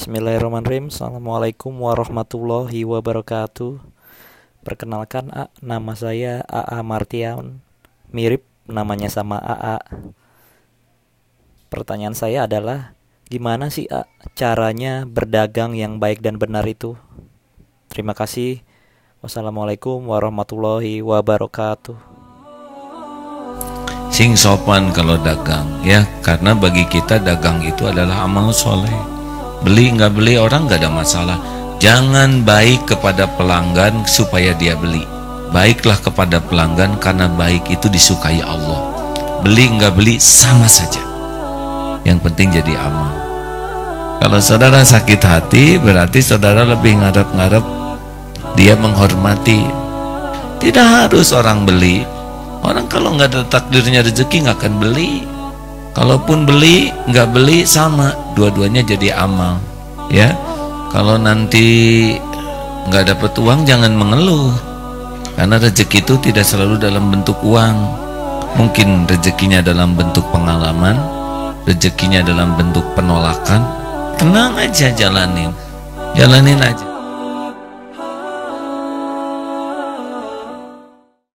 Bismillahirrahmanirrahim. Assalamualaikum warahmatullahi wabarakatuh. Perkenalkan A, nama saya AA Martian. Mirip namanya sama AA Pertanyaan saya adalah Gimana sih A caranya berdagang yang baik dan benar itu? Terima kasih. Wassalamualaikum warahmatullahi wabarakatuh. Sing sopan kalau dagang ya. Karena bagi kita dagang itu adalah amal soleh beli nggak beli orang nggak ada masalah. Jangan baik kepada pelanggan supaya dia beli. Baiklah kepada pelanggan karena baik itu disukai Allah. Beli nggak beli sama saja. Yang penting jadi amal kalau saudara sakit hati berarti saudara lebih ngarep-ngarep dia menghormati. Tidak harus orang beli. Orang kalau nggak ada takdirnya rezeki nggak akan beli. Kalaupun beli nggak beli sama dua-duanya jadi amal ya. Kalau nanti nggak dapat uang jangan mengeluh. Karena rezeki itu tidak selalu dalam bentuk uang. Mungkin rezekinya dalam bentuk pengalaman rezekinya dalam bentuk penolakan. Tenang aja jalanin. Jalanin aja